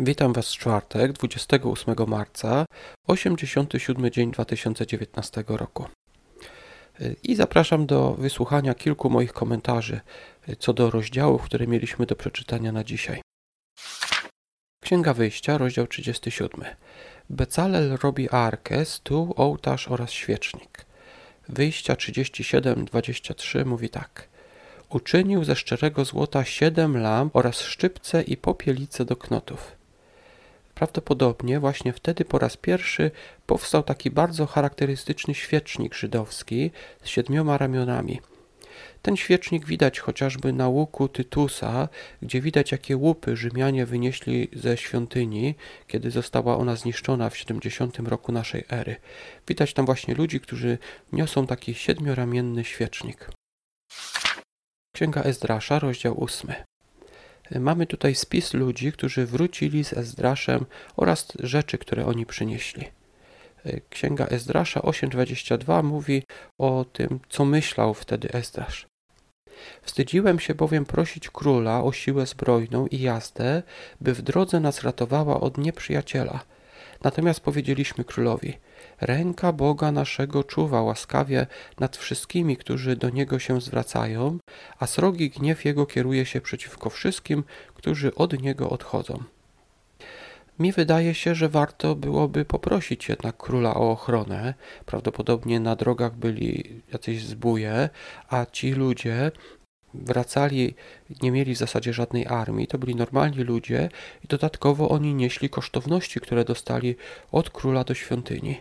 Witam Was w czwartek, 28 marca, 87 dzień 2019 roku. I zapraszam do wysłuchania kilku moich komentarzy co do rozdziałów, które mieliśmy do przeczytania na dzisiaj. Księga Wyjścia, rozdział 37. Becalel robi arkę, stół, ołtarz oraz świecznik. Wyjścia 37-23 mówi tak. Uczynił ze szczerego złota siedem lamp oraz szczypce i popielice do knotów. Prawdopodobnie właśnie wtedy po raz pierwszy powstał taki bardzo charakterystyczny świecznik żydowski z siedmioma ramionami. Ten świecznik widać chociażby na łuku Tytusa, gdzie widać jakie łupy Rzymianie wynieśli ze świątyni, kiedy została ona zniszczona w 70 roku naszej ery. Widać tam właśnie ludzi, którzy niosą taki siedmioramienny świecznik. Księga Ezdrasza, rozdział 8. Mamy tutaj spis ludzi, którzy wrócili z Ezdraszem oraz rzeczy, które oni przynieśli. Księga Ezdrasza 8:22 mówi o tym, co myślał wtedy Ezdrasz. Wstydziłem się bowiem prosić króla o siłę zbrojną i jazdę, by w drodze nas ratowała od nieprzyjaciela. Natomiast powiedzieliśmy królowi: Ręka Boga naszego czuwa łaskawie nad wszystkimi, którzy do niego się zwracają, a srogi gniew jego kieruje się przeciwko wszystkim, którzy od niego odchodzą. Mi wydaje się, że warto byłoby poprosić jednak króla o ochronę. Prawdopodobnie na drogach byli jacyś zbóje, a ci ludzie wracali, nie mieli w zasadzie żadnej armii, to byli normalni ludzie i dodatkowo oni nieśli kosztowności, które dostali od króla do świątyni.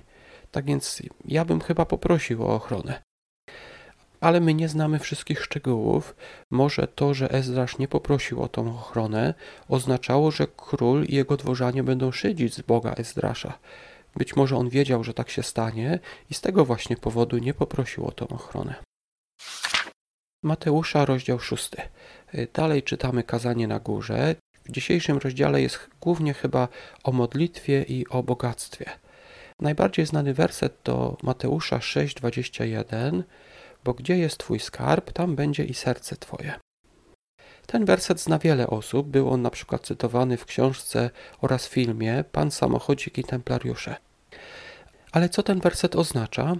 Tak więc ja bym chyba poprosił o ochronę. Ale my nie znamy wszystkich szczegółów. Może to, że Ezdrasz nie poprosił o tą ochronę, oznaczało, że król i jego dworzanie będą szydzić z Boga Ezdrasza. Być może on wiedział, że tak się stanie i z tego właśnie powodu nie poprosił o tą ochronę. Mateusza, rozdział 6. Dalej czytamy kazanie na górze. W dzisiejszym rozdziale jest głównie chyba o modlitwie i o bogactwie. Najbardziej znany werset to Mateusza 6:21, bo gdzie jest Twój skarb, tam będzie i serce Twoje. Ten werset zna wiele osób, był on na przykład cytowany w książce oraz filmie Pan Samochodzik i Templariusze. Ale co ten werset oznacza?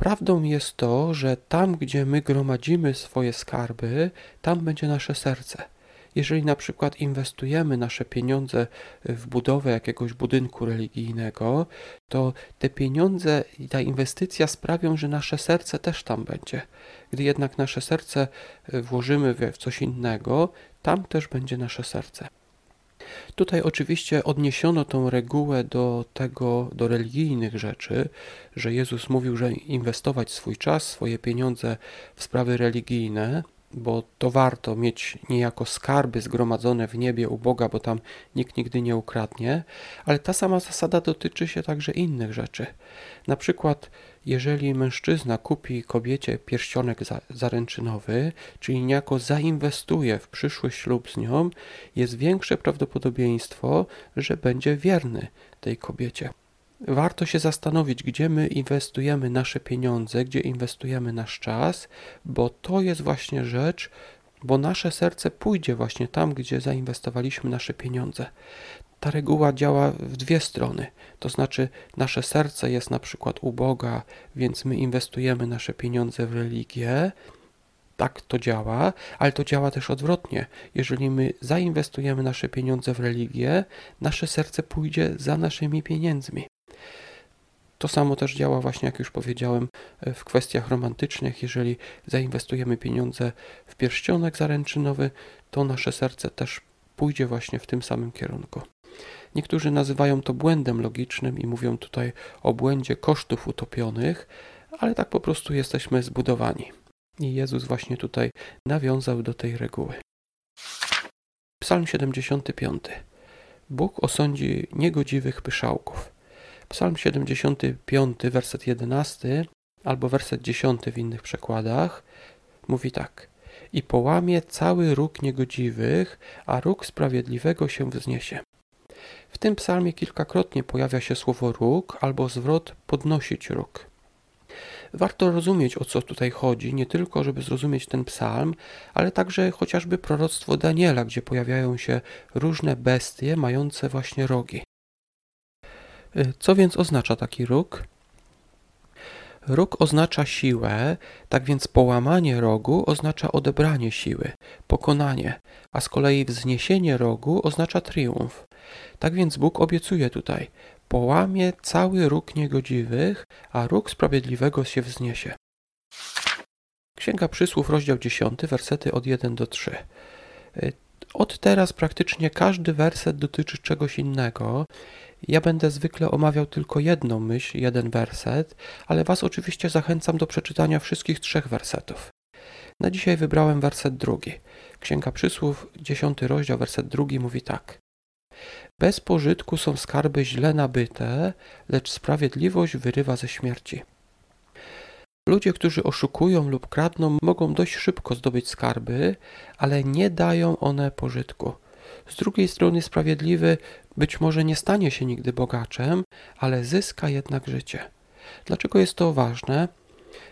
Prawdą jest to, że tam, gdzie my gromadzimy swoje skarby, tam będzie nasze serce. Jeżeli na przykład inwestujemy nasze pieniądze w budowę jakiegoś budynku religijnego, to te pieniądze i ta inwestycja sprawią, że nasze serce też tam będzie. Gdy jednak nasze serce włożymy w coś innego, tam też będzie nasze serce. Tutaj oczywiście odniesiono tą regułę do tego, do religijnych rzeczy, że Jezus mówił, że inwestować swój czas, swoje pieniądze w sprawy religijne, bo to warto mieć niejako skarby zgromadzone w niebie u Boga, bo tam nikt nigdy nie ukradnie, ale ta sama zasada dotyczy się także innych rzeczy. Na przykład, jeżeli mężczyzna kupi kobiecie pierścionek zaręczynowy, czyli niejako zainwestuje w przyszły ślub z nią, jest większe prawdopodobieństwo, że będzie wierny tej kobiecie warto się zastanowić, gdzie my inwestujemy nasze pieniądze, gdzie inwestujemy nasz czas, bo to jest właśnie rzecz, bo nasze serce pójdzie właśnie tam, gdzie zainwestowaliśmy nasze pieniądze. Ta reguła działa w dwie strony. To znaczy, nasze serce jest na przykład u Boga, więc my inwestujemy nasze pieniądze w religię. Tak to działa, ale to działa też odwrotnie. Jeżeli my zainwestujemy nasze pieniądze w religię, nasze serce pójdzie za naszymi pieniędzmi. To samo też działa właśnie, jak już powiedziałem, w kwestiach romantycznych. Jeżeli zainwestujemy pieniądze w pierścionek zaręczynowy, to nasze serce też pójdzie właśnie w tym samym kierunku. Niektórzy nazywają to błędem logicznym i mówią tutaj o błędzie kosztów utopionych, ale tak po prostu jesteśmy zbudowani. I Jezus właśnie tutaj nawiązał do tej reguły. Psalm 75. Bóg osądzi niegodziwych pyszałków. Psalm 75, werset 11 albo werset 10 w innych przekładach mówi tak: I połamie cały róg niegodziwych, a róg sprawiedliwego się wzniesie. W tym psalmie kilkakrotnie pojawia się słowo róg albo zwrot podnosić róg. Warto rozumieć, o co tutaj chodzi, nie tylko, żeby zrozumieć ten psalm, ale także chociażby proroctwo Daniela, gdzie pojawiają się różne bestie mające właśnie rogi. Y, co więc oznacza taki róg? Róg oznacza siłę, tak więc połamanie rogu oznacza odebranie siły, pokonanie, a z kolei wzniesienie rogu oznacza triumf. Tak więc Bóg obiecuje tutaj: połamie cały róg niegodziwych, a róg sprawiedliwego się wzniesie. Księga Przysłów, rozdział 10, wersety od 1 do 3. Od teraz praktycznie każdy werset dotyczy czegoś innego. Ja będę zwykle omawiał tylko jedną myśl, jeden werset, ale Was oczywiście zachęcam do przeczytania wszystkich trzech wersetów. Na dzisiaj wybrałem werset drugi. Księga Przysłów, 10 rozdział, werset drugi mówi tak. Bez pożytku są skarby źle nabyte, lecz sprawiedliwość wyrywa ze śmierci. Ludzie, którzy oszukują lub kradną, mogą dość szybko zdobyć skarby, ale nie dają one pożytku. Z drugiej strony, sprawiedliwy być może nie stanie się nigdy bogaczem, ale zyska jednak życie. Dlaczego jest to ważne?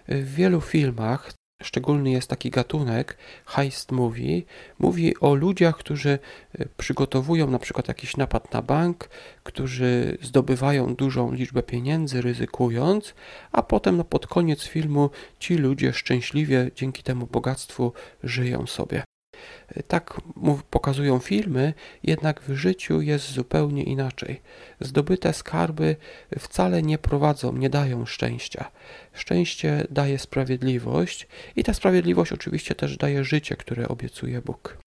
W wielu filmach szczególny jest taki gatunek heist movie. Mówi o ludziach, którzy e, przygotowują na przykład jakiś napad na bank, którzy zdobywają dużą liczbę pieniędzy ryzykując, a potem no, pod koniec filmu ci ludzie szczęśliwie dzięki temu bogactwu żyją sobie. Tak pokazują filmy, jednak w życiu jest zupełnie inaczej. Zdobyte skarby wcale nie prowadzą, nie dają szczęścia. Szczęście daje sprawiedliwość i ta sprawiedliwość oczywiście też daje życie, które obiecuje Bóg.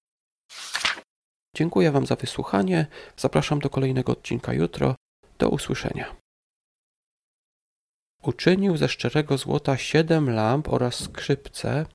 Dziękuję Wam za wysłuchanie. Zapraszam do kolejnego odcinka jutro. Do usłyszenia. Uczynił ze szczerego złota siedem lamp oraz skrzypce